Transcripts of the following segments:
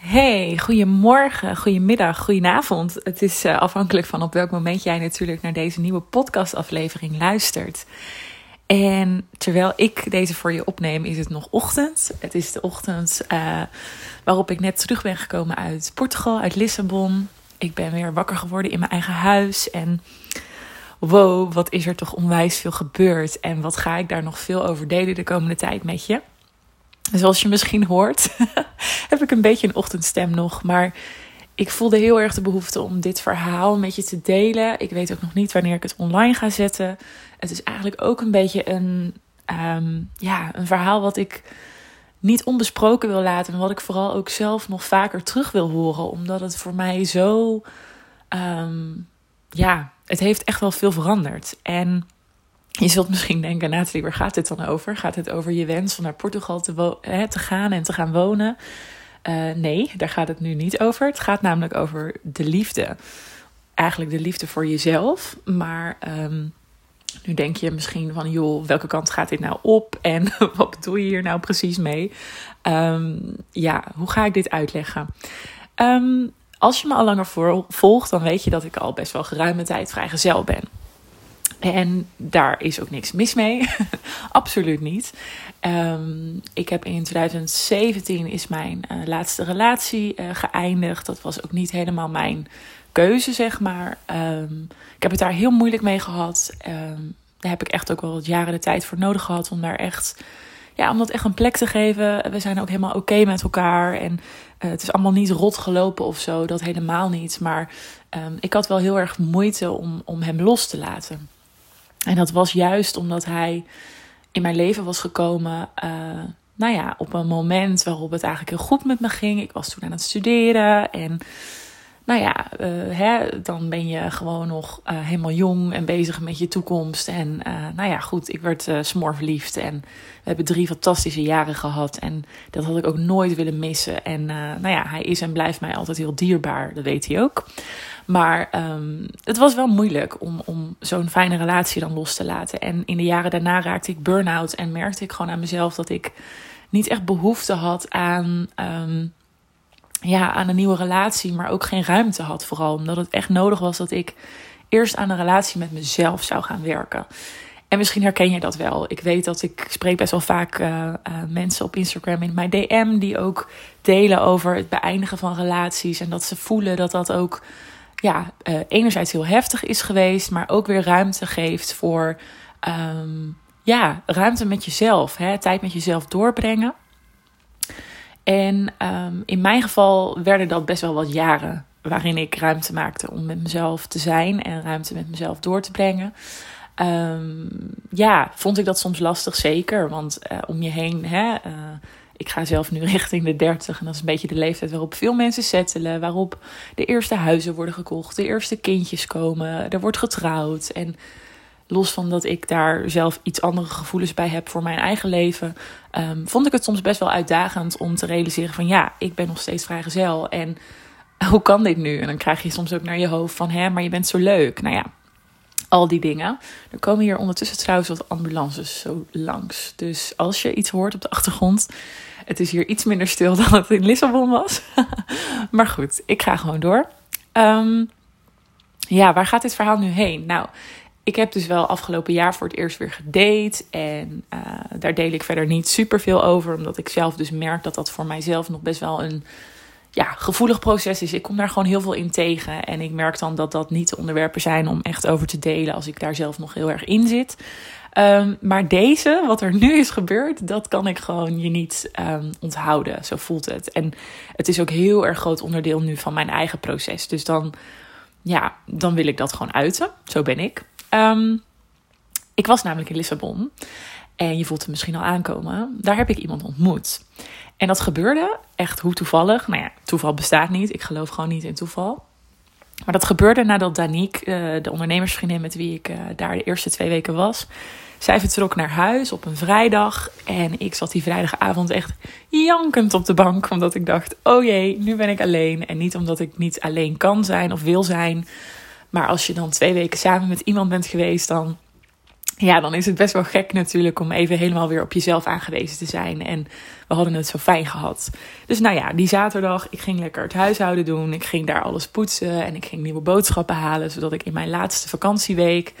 Hey, goedemorgen, goedemiddag, goedenavond. Het is uh, afhankelijk van op welk moment jij natuurlijk naar deze nieuwe podcastaflevering luistert. En terwijl ik deze voor je opneem, is het nog ochtend. Het is de ochtend uh, waarop ik net terug ben gekomen uit Portugal, uit Lissabon. Ik ben weer wakker geworden in mijn eigen huis. En wow, wat is er toch onwijs veel gebeurd. En wat ga ik daar nog veel over delen de komende tijd met je. Zoals je misschien hoort, heb ik een beetje een ochtendstem nog. Maar ik voelde heel erg de behoefte om dit verhaal met je te delen. Ik weet ook nog niet wanneer ik het online ga zetten. Het is eigenlijk ook een beetje een, um, ja, een verhaal wat ik niet onbesproken wil laten. En wat ik vooral ook zelf nog vaker terug wil horen. Omdat het voor mij zo. Um, ja, het heeft echt wel veel veranderd. En je zult misschien denken, Nathalie, waar gaat dit dan over? Gaat het over je wens om naar Portugal te, te gaan en te gaan wonen? Uh, nee, daar gaat het nu niet over. Het gaat namelijk over de liefde. Eigenlijk de liefde voor jezelf. Maar um, nu denk je misschien van, joh, welke kant gaat dit nou op? En wat bedoel je hier nou precies mee? Um, ja, hoe ga ik dit uitleggen? Um, als je me al langer volgt, dan weet je dat ik al best wel geruime tijd vrijgezel ben. En daar is ook niks mis mee. Absoluut niet. Um, ik heb in 2017 is mijn uh, laatste relatie uh, geëindigd. Dat was ook niet helemaal mijn keuze, zeg maar. Um, ik heb het daar heel moeilijk mee gehad. Um, daar heb ik echt ook wel wat jaren de tijd voor nodig gehad om daar echt, ja, om dat echt een plek te geven. We zijn ook helemaal oké met elkaar en uh, het is allemaal niet rot gelopen of zo, dat helemaal niet. Maar ik had wel heel erg moeite om, om hem los te laten. En dat was juist omdat hij in mijn leven was gekomen. Uh, nou ja, op een moment waarop het eigenlijk heel goed met me ging. Ik was toen aan het studeren. En nou ja, uh, hè, dan ben je gewoon nog uh, helemaal jong en bezig met je toekomst. En nou ja, goed, ik werd smoor verliefd. En we hebben drie fantastische jaren gehad. En dat had ik ook nooit willen missen. En nou ja, hij is en blijft mij altijd heel dierbaar. Dat weet hij ook. Maar um, het was wel moeilijk om, om zo'n fijne relatie dan los te laten. En in de jaren daarna raakte ik burn-out en merkte ik gewoon aan mezelf dat ik niet echt behoefte had aan, um, ja, aan een nieuwe relatie, maar ook geen ruimte had. Vooral omdat het echt nodig was dat ik eerst aan een relatie met mezelf zou gaan werken. En misschien herken je dat wel. Ik weet dat ik spreek best wel vaak uh, uh, mensen op Instagram in mijn DM die ook delen over het beëindigen van relaties. En dat ze voelen dat dat ook ja, uh, enerzijds heel heftig is geweest, maar ook weer ruimte geeft voor um, ja, ruimte met jezelf, hè, tijd met jezelf doorbrengen. En um, in mijn geval werden dat best wel wat jaren waarin ik ruimte maakte om met mezelf te zijn en ruimte met mezelf door te brengen. Um, ja, vond ik dat soms lastig, zeker. Want uh, om je heen, hè, uh, ik ga zelf nu richting de 30 en dat is een beetje de leeftijd waarop veel mensen settelen, waarop de eerste huizen worden gekocht, de eerste kindjes komen, er wordt getrouwd. En los van dat ik daar zelf iets andere gevoelens bij heb voor mijn eigen leven, um, vond ik het soms best wel uitdagend om te realiseren van ja, ik ben nog steeds vrijgezel en hoe kan dit nu? En dan krijg je soms ook naar je hoofd van hè, maar je bent zo leuk. Nou ja, al die dingen. Er komen hier ondertussen trouwens wat ambulances zo langs. Dus als je iets hoort op de achtergrond, het is hier iets minder stil dan het in Lissabon was. maar goed, ik ga gewoon door. Um, ja, waar gaat dit verhaal nu heen? Nou, ik heb dus wel afgelopen jaar voor het eerst weer gedate. En uh, daar deel ik verder niet super veel over. Omdat ik zelf dus merk dat dat voor mijzelf nog best wel een ja, gevoelig proces is. Ik kom daar gewoon heel veel in tegen. En ik merk dan dat dat niet de onderwerpen zijn om echt over te delen als ik daar zelf nog heel erg in zit. Um, maar deze, wat er nu is gebeurd, dat kan ik gewoon je niet um, onthouden. Zo voelt het. En het is ook heel erg groot onderdeel nu van mijn eigen proces. Dus dan, ja, dan wil ik dat gewoon uiten. Zo ben ik. Um, ik was namelijk in Lissabon. En je voelt het misschien al aankomen. Daar heb ik iemand ontmoet. En dat gebeurde echt hoe toevallig. Nou ja, toeval bestaat niet. Ik geloof gewoon niet in toeval. Maar dat gebeurde nadat Danique, uh, de ondernemersvriendin met wie ik uh, daar de eerste twee weken was, zij vertrok naar huis op een vrijdag. En ik zat die vrijdagavond echt jankend op de bank. Omdat ik dacht: oh jee, nu ben ik alleen. En niet omdat ik niet alleen kan zijn of wil zijn. Maar als je dan twee weken samen met iemand bent geweest, dan ja, dan is het best wel gek natuurlijk om even helemaal weer op jezelf aangewezen te zijn. En we hadden het zo fijn gehad. Dus nou ja, die zaterdag, ik ging lekker het huishouden doen. Ik ging daar alles poetsen en ik ging nieuwe boodschappen halen. Zodat ik in mijn laatste vakantieweek,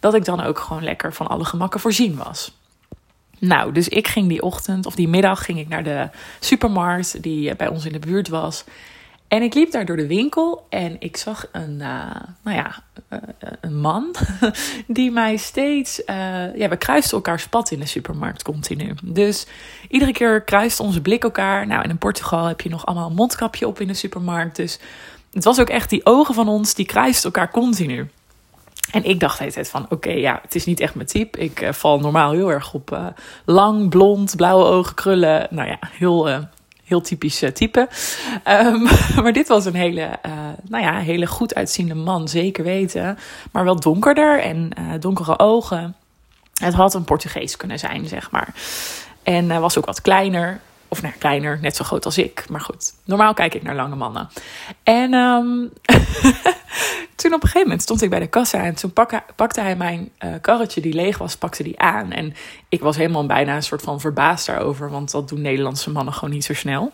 dat ik dan ook gewoon lekker van alle gemakken voorzien was. Nou, dus ik ging die ochtend of die middag ging ik naar de supermarkt die bij ons in de buurt was. En ik liep daar door de winkel en ik zag een, uh, nou ja, uh, een man die mij steeds. Uh, ja, we kruisten elkaar pad in de supermarkt continu. Dus iedere keer kruist onze blik elkaar. Nou, en in Portugal heb je nog allemaal een mondkapje op in de supermarkt. Dus het was ook echt die ogen van ons, die kruisten elkaar continu. En ik dacht de hele tijd van, oké, ja, het is niet echt mijn type. Ik val normaal heel erg op lang, blond, blauwe ogen, krullen. Nou ja, heel heel typisch uh, type. Um, maar dit was een hele, uh, nou ja, hele goed uitziende man, zeker weten. Maar wel donkerder en uh, donkere ogen. Het had een Portugees kunnen zijn, zeg maar. En was ook wat kleiner. Of nou, kleiner, net zo groot als ik. Maar goed, normaal kijk ik naar lange mannen. En um, toen op een gegeven moment stond ik bij de kassa. En toen pakte, hij mijn uh, karretje die leeg was, pakte die aan. En ik was helemaal bijna een soort van verbaasd daarover. Want dat doen Nederlandse mannen gewoon niet zo snel.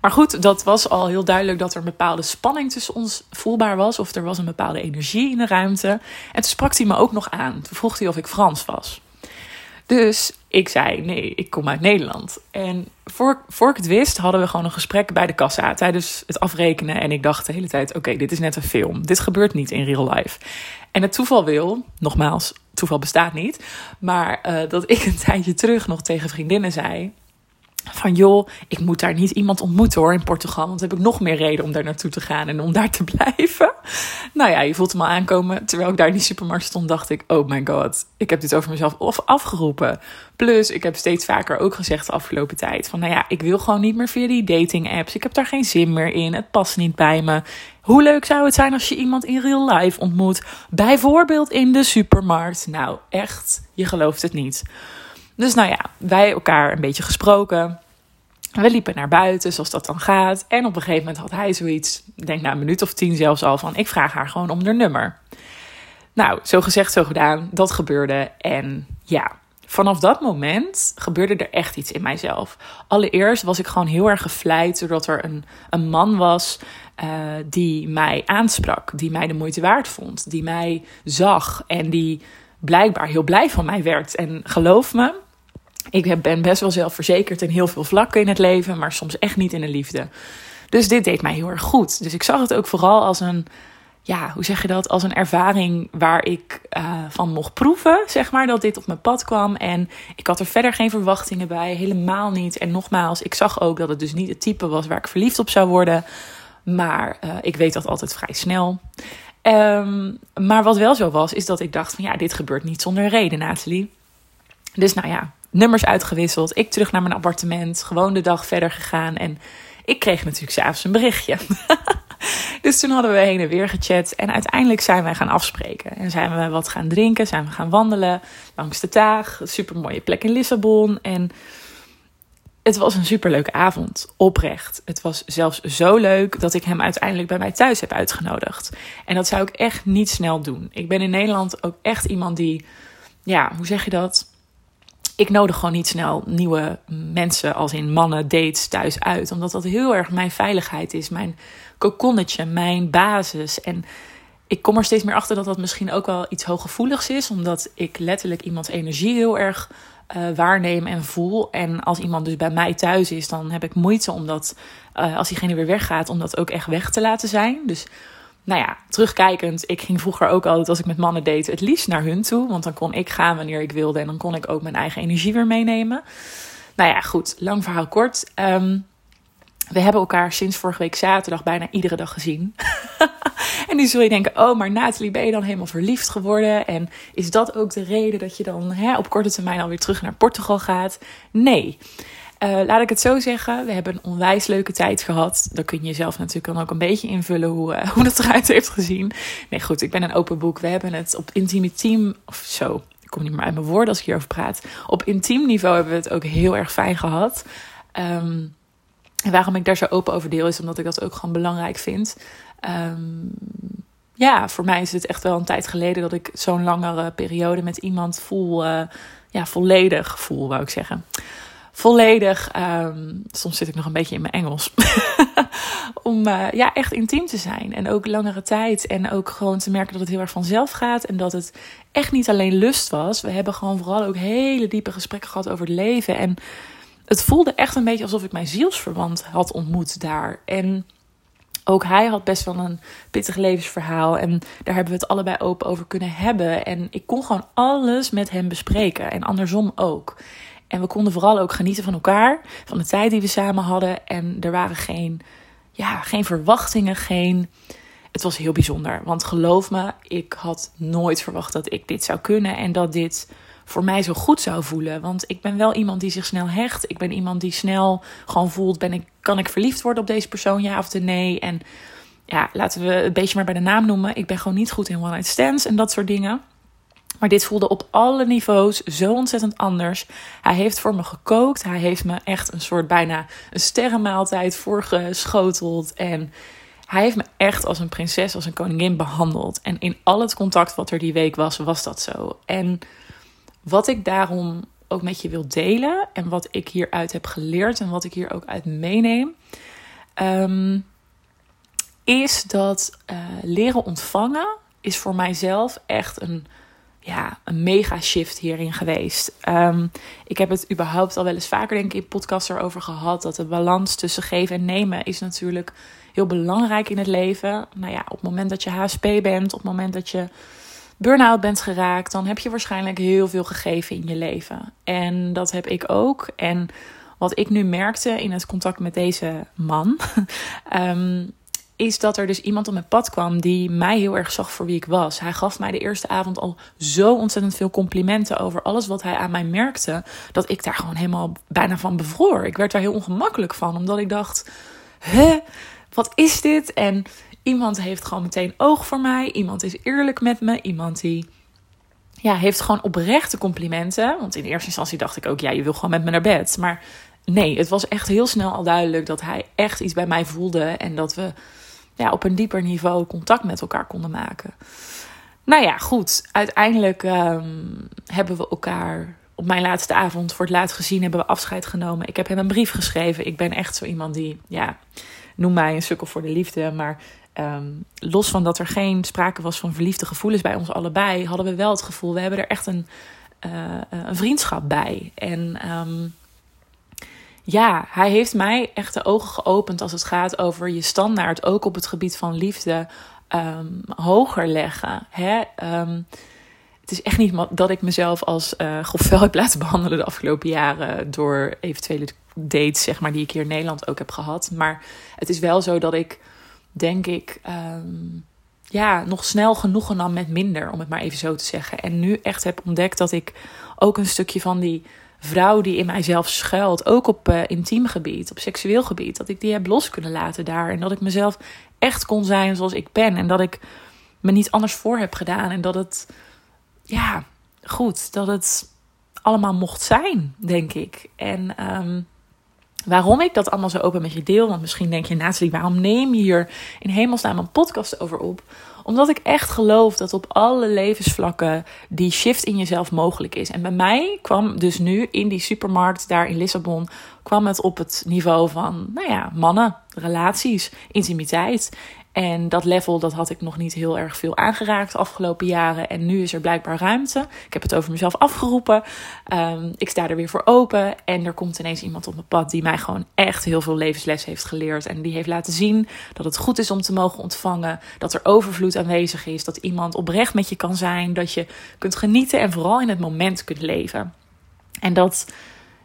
Maar goed, dat was al heel duidelijk dat er een bepaalde spanning tussen ons voelbaar was. Of er was een bepaalde energie in de ruimte. En toen sprak hij me ook nog aan. Toen vroeg hij of ik Frans was. Dus ik zei nee, ik kom uit Nederland. En voor, voor ik het wist, hadden we gewoon een gesprek bij de kassa tijdens het afrekenen. En ik dacht de hele tijd: oké, dit is net een film. Dit gebeurt niet in real life. En het toeval wil, nogmaals, toeval bestaat niet. Maar uh, dat ik een tijdje terug nog tegen vriendinnen zei: van joh, ik moet daar niet iemand ontmoeten hoor in Portugal. Want dan heb ik nog meer reden om daar naartoe te gaan en om daar te blijven. Nou ja, je voelt hem al aankomen. Terwijl ik daar in die supermarkt stond, dacht ik: oh my god, ik heb dit over mezelf afgeroepen. Plus, ik heb steeds vaker ook gezegd de afgelopen tijd: van nou ja, ik wil gewoon niet meer via die dating apps. Ik heb daar geen zin meer in. Het past niet bij me. Hoe leuk zou het zijn als je iemand in real life ontmoet? Bijvoorbeeld in de supermarkt. Nou, echt, je gelooft het niet. Dus nou ja, wij elkaar een beetje gesproken. We liepen naar buiten, zoals dat dan gaat. En op een gegeven moment had hij zoiets, denk na een minuut of tien zelfs al, van ik vraag haar gewoon om haar nummer. Nou, zo gezegd, zo gedaan. Dat gebeurde. En ja, vanaf dat moment gebeurde er echt iets in mijzelf. Allereerst was ik gewoon heel erg gevleid doordat er een, een man was uh, die mij aansprak, die mij de moeite waard vond, die mij zag en die blijkbaar heel blij van mij werd. En geloof me, ik ben best wel zelfverzekerd in heel veel vlakken in het leven, maar soms echt niet in de liefde. Dus dit deed mij heel erg goed. Dus ik zag het ook vooral als een, ja, hoe zeg je dat? Als een ervaring waar ik uh, van mocht proeven, zeg maar, dat dit op mijn pad kwam. En ik had er verder geen verwachtingen bij, helemaal niet. En nogmaals, ik zag ook dat het dus niet het type was waar ik verliefd op zou worden. Maar uh, ik weet dat altijd vrij snel. Um, maar wat wel zo was, is dat ik dacht van ja, dit gebeurt niet zonder reden, Nathalie. Dus nou ja, nummers uitgewisseld. Ik terug naar mijn appartement. Gewoon de dag verder gegaan. En ik kreeg natuurlijk s'avonds een berichtje. dus toen hadden we heen en weer gechat. En uiteindelijk zijn wij gaan afspreken. En zijn we wat gaan drinken. Zijn we gaan wandelen langs de Taag. Super mooie plek in Lissabon. En het was een superleuke avond. Oprecht. Het was zelfs zo leuk dat ik hem uiteindelijk bij mij thuis heb uitgenodigd. En dat zou ik echt niet snel doen. Ik ben in Nederland ook echt iemand die. Ja, hoe zeg je dat? Ik nodig gewoon niet snel nieuwe mensen, als in mannen, dates, thuis uit. Omdat dat heel erg mijn veiligheid is, mijn kokonnetje, mijn basis. En ik kom er steeds meer achter dat dat misschien ook wel iets hooggevoeligs is. Omdat ik letterlijk iemands energie heel erg uh, waarneem en voel. En als iemand dus bij mij thuis is, dan heb ik moeite om dat, uh, als diegene weer weggaat, om dat ook echt weg te laten zijn. Dus nou ja, terugkijkend, ik ging vroeger ook altijd als ik met mannen date het liefst naar hun toe. Want dan kon ik gaan wanneer ik wilde en dan kon ik ook mijn eigen energie weer meenemen. Nou ja, goed, lang verhaal kort. Um, we hebben elkaar sinds vorige week zaterdag bijna iedere dag gezien. en nu zul je denken: oh, maar Nathalie, ben je dan helemaal verliefd geworden? En is dat ook de reden dat je dan hè, op korte termijn alweer terug naar Portugal gaat? Nee. Uh, laat ik het zo zeggen, we hebben een onwijs leuke tijd gehad. Dan kun je zelf natuurlijk dan ook een beetje invullen hoe, uh, hoe dat eruit heeft gezien. Nee, goed, ik ben een open boek. We hebben het op intieme team, of zo, ik kom niet meer uit mijn woorden als ik hierover praat. Op intiem niveau hebben we het ook heel erg fijn gehad. Um, en waarom ik daar zo open over deel is omdat ik dat ook gewoon belangrijk vind. Um, ja, voor mij is het echt wel een tijd geleden dat ik zo'n langere periode met iemand voel, uh, ja, volledig voel, wou ik zeggen. Volledig, um, soms zit ik nog een beetje in mijn Engels, om uh, ja, echt intiem te zijn. En ook langere tijd. En ook gewoon te merken dat het heel erg vanzelf gaat. En dat het echt niet alleen lust was. We hebben gewoon vooral ook hele diepe gesprekken gehad over het leven. En het voelde echt een beetje alsof ik mijn zielsverwant had ontmoet daar. En ook hij had best wel een pittig levensverhaal. En daar hebben we het allebei open over kunnen hebben. En ik kon gewoon alles met hem bespreken. En andersom ook. En we konden vooral ook genieten van elkaar. Van de tijd die we samen hadden. En er waren geen, ja, geen verwachtingen. Geen. Het was heel bijzonder. Want geloof me, ik had nooit verwacht dat ik dit zou kunnen. En dat dit voor mij zo goed zou voelen. Want ik ben wel iemand die zich snel hecht. Ik ben iemand die snel gewoon voelt: ben ik, kan ik verliefd worden op deze persoon, ja of nee? En ja, laten we het beetje maar bij de naam noemen. Ik ben gewoon niet goed in one-night stands en dat soort dingen. Maar dit voelde op alle niveaus zo ontzettend anders. Hij heeft voor me gekookt. Hij heeft me echt een soort bijna een sterrenmaaltijd voorgeschoteld. En hij heeft me echt als een prinses, als een koningin behandeld. En in al het contact wat er die week was, was dat zo. En wat ik daarom ook met je wil delen en wat ik hieruit heb geleerd en wat ik hier ook uit meeneem, ehm, is dat uh, leren ontvangen is voor mijzelf echt een, ja, een mega shift hierin geweest. Um, ik heb het überhaupt al wel eens vaker denk ik in podcasts erover gehad dat de balans tussen geven en nemen is natuurlijk heel belangrijk in het leven. Nou ja, op het moment dat je HSP bent, op het moment dat je burn-out bent geraakt, dan heb je waarschijnlijk heel veel gegeven in je leven. En dat heb ik ook. En wat ik nu merkte in het contact met deze man, ehm, is dat er dus iemand op mijn pad kwam die mij heel erg zag voor wie ik was. Hij gaf mij de eerste avond al zo ontzettend veel complimenten over alles wat hij aan mij merkte, dat ik daar gewoon helemaal bijna van bevroor. Ik werd daar heel ongemakkelijk van, omdat ik dacht: hè, wat is dit? En Iemand heeft gewoon meteen oog voor mij. Iemand is eerlijk met me. Iemand die ja, heeft gewoon oprechte complimenten. Want in eerste instantie dacht ik ook, ja, je wil gewoon met me naar bed. Maar nee, het was echt heel snel al duidelijk dat hij echt iets bij mij voelde. En dat we ja, op een dieper niveau contact met elkaar konden maken. Nou ja, goed. Uiteindelijk ehm, hebben we elkaar op mijn laatste avond voor het laatst gezien. Hebben we afscheid genomen. Ik heb hem een brief geschreven. Ik ben echt zo iemand die, ja, noem mij een sukkel voor de liefde. Maar Ehm, los van dat er geen sprake was van verliefde gevoelens bij ons allebei, hadden we wel het gevoel, we hebben er echt een, uh, een vriendschap bij. En ehm, ja, hij heeft mij echt de ogen geopend als het gaat over je standaard, ook op het gebied van liefde, ehm, hoger leggen. Hè? het is echt niet dat ik mezelf als uh, heb laten behandelen de afgelopen jaren door eventuele dates, zeg maar, die ik hier in Nederland ook heb gehad. Maar het is wel zo dat ik denk ik, um, ja, nog snel genoegen nam met minder, om het maar even zo te zeggen. En nu echt heb ontdekt dat ik ook een stukje van die vrouw die in mijzelf schuilt, ook op uh, intiem gebied, op seksueel gebied, dat ik die heb los kunnen laten daar. En dat ik mezelf echt kon zijn zoals ik ben. En dat ik me niet anders voor heb gedaan. En dat het, ja, goed, dat het allemaal mocht zijn, denk ik. En um, Waarom ik dat allemaal zo open met je deel, want misschien denk je, Nathalie, waarom neem je hier in hemelsnaam een podcast over op? Omdat ik echt geloof dat op alle levensvlakken die shift in jezelf mogelijk is. En bij mij kwam dus nu in die supermarkt daar in Lissabon, kwam het op het niveau van, nou ja, mannen, relaties, intimiteit. En dat level, dat had ik nog niet heel erg veel aangeraakt de afgelopen jaren. En nu is er blijkbaar ruimte. Ik heb het over mezelf afgeroepen. Um, ik sta er weer voor open. En er komt ineens iemand op mijn pad die mij gewoon echt heel veel levensles heeft geleerd. En die heeft laten zien dat het goed is om te mogen ontvangen. Dat er overvloed aanwezig is. Dat iemand oprecht met je kan zijn. Dat je kunt genieten en vooral in het moment kunt leven. En dat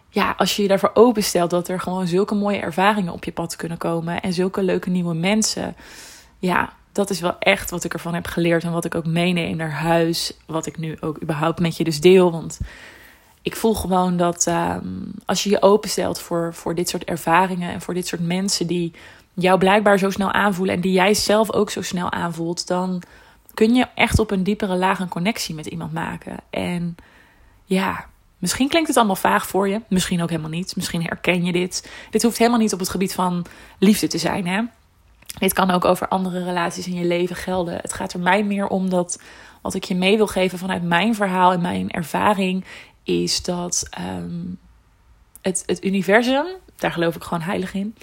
ja, als je je daarvoor openstelt, dat er gewoon zulke mooie ervaringen op je pad kunnen komen. En zulke leuke nieuwe mensen ja, dat is wel echt wat ik ervan heb geleerd en wat ik ook meeneem naar huis. Wat ik nu ook überhaupt met je dus deel. Want ik voel gewoon dat ehm, als je je openstelt voor, voor dit soort ervaringen en voor dit soort mensen die jou blijkbaar zo snel aanvoelen en die jij zelf ook zo snel aanvoelt, dan kun je echt op een diepere laag een connectie met iemand maken. En ja, misschien klinkt het allemaal vaag voor je, misschien ook helemaal niet. Misschien herken je dit. Dit hoeft helemaal niet op het gebied van liefde te zijn, hè? Dit kan ook over andere relaties in je leven gelden. Het gaat er mij meer om dat wat ik je mee wil geven vanuit mijn verhaal en mijn ervaring is dat ehm, het, het universum, daar geloof ik gewoon heilig in,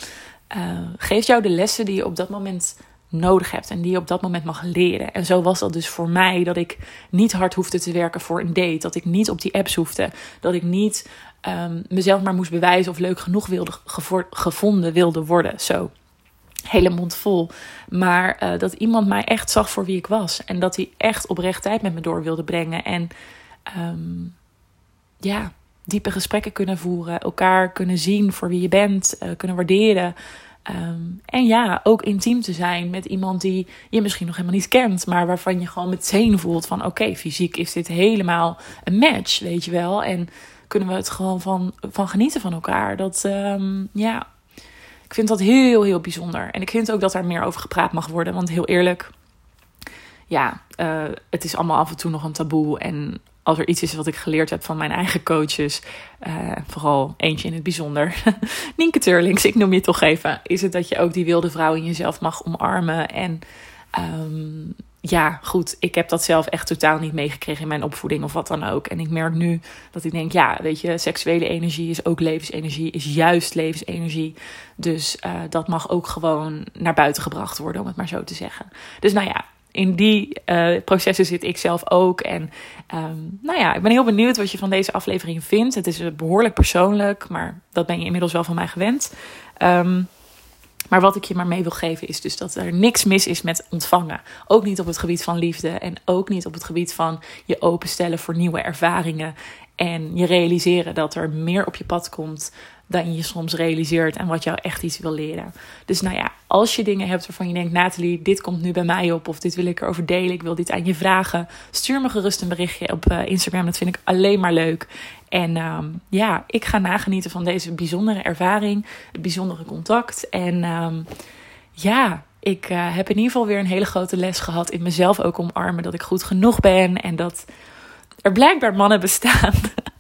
uh, geeft jou de lessen die je op dat moment nodig hebt en die je op dat moment mag leren. En zo was dat dus voor mij dat ik niet hard hoefde te werken voor een date, dat ik niet op die apps hoefde, dat ik niet um, mezelf maar moest bewijzen of leuk genoeg wilde, gevonden wilde worden. Zo hele mond vol. Maar uh, dat iemand mij echt zag voor wie ik was. En dat hij echt oprecht tijd met me door wilde brengen. En um, ja, diepe gesprekken kunnen voeren. Elkaar kunnen zien voor wie je bent. Uh, kunnen waarderen. Um, en ja, ook intiem te zijn met iemand die je misschien nog helemaal niet kent. Maar waarvan je gewoon meteen voelt van... Oké, fysiek is dit helemaal een match, weet je wel. En kunnen we het gewoon van, van genieten van elkaar. Dat, um, ja, ik vind dat heel, heel bijzonder. En ik vind ook dat er meer over gepraat mag worden. Want heel eerlijk, ja, uh, het is allemaal af en toe nog een taboe. En als er iets is wat ik geleerd heb van mijn eigen coaches, uh, vooral eentje in het bijzonder, Nienke Turlings, ik noem je toch even, is het dat je ook die wilde vrouw in jezelf mag omarmen. En um, ja, goed, ik heb dat zelf echt totaal niet meegekregen in mijn opvoeding of wat dan ook. En ik merk nu dat ik denk, ja, weet je, seksuele energie is ook levensenergie, is juist levensenergie. Dus uh, dat mag ook gewoon naar buiten gebracht worden, om het maar zo te zeggen. Dus nou ja, in die uh, processen zit ik zelf ook. En um, nou ja, ik ben heel benieuwd wat je van deze aflevering vindt. Het is behoorlijk persoonlijk, maar dat ben je inmiddels wel van mij gewend. Um, maar wat ik je maar mee wil geven is dus dat er niks mis is met ontvangen. Ook niet op het gebied van liefde en ook niet op het gebied van je openstellen voor nieuwe ervaringen. En je realiseren dat er meer op je pad komt dan je soms realiseert en wat jou echt iets wil leren. Dus nou ja, als je dingen hebt waarvan je denkt, Nathalie, dit komt nu bij mij op of dit wil ik erover delen, ik wil dit aan je vragen, stuur me gerust een berichtje op uh, Instagram. Dat vind ik alleen maar leuk. En um, ja, ik ga nagenieten van deze bijzondere ervaring, het bijzondere contact. En um, ja, ik uh, heb in ieder geval weer een hele grote les gehad in mezelf ook omarmen dat ik goed genoeg ben en dat er blijkbaar mannen bestaan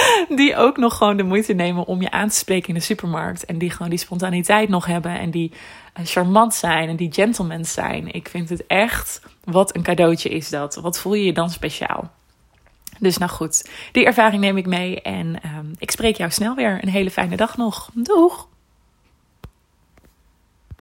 die ook nog gewoon de moeite nemen om je aan te spreken in de supermarkt. En die gewoon die spontaniteit nog hebben. En die eh, charmant zijn en die gentlemen zijn. Ik vind het echt, wat een cadeautje is dat. Wat voel je je dan speciaal? Dus nou goed, die ervaring neem ik mee. En um, ik spreek jou snel weer. Een hele fijne dag nog. Doeg!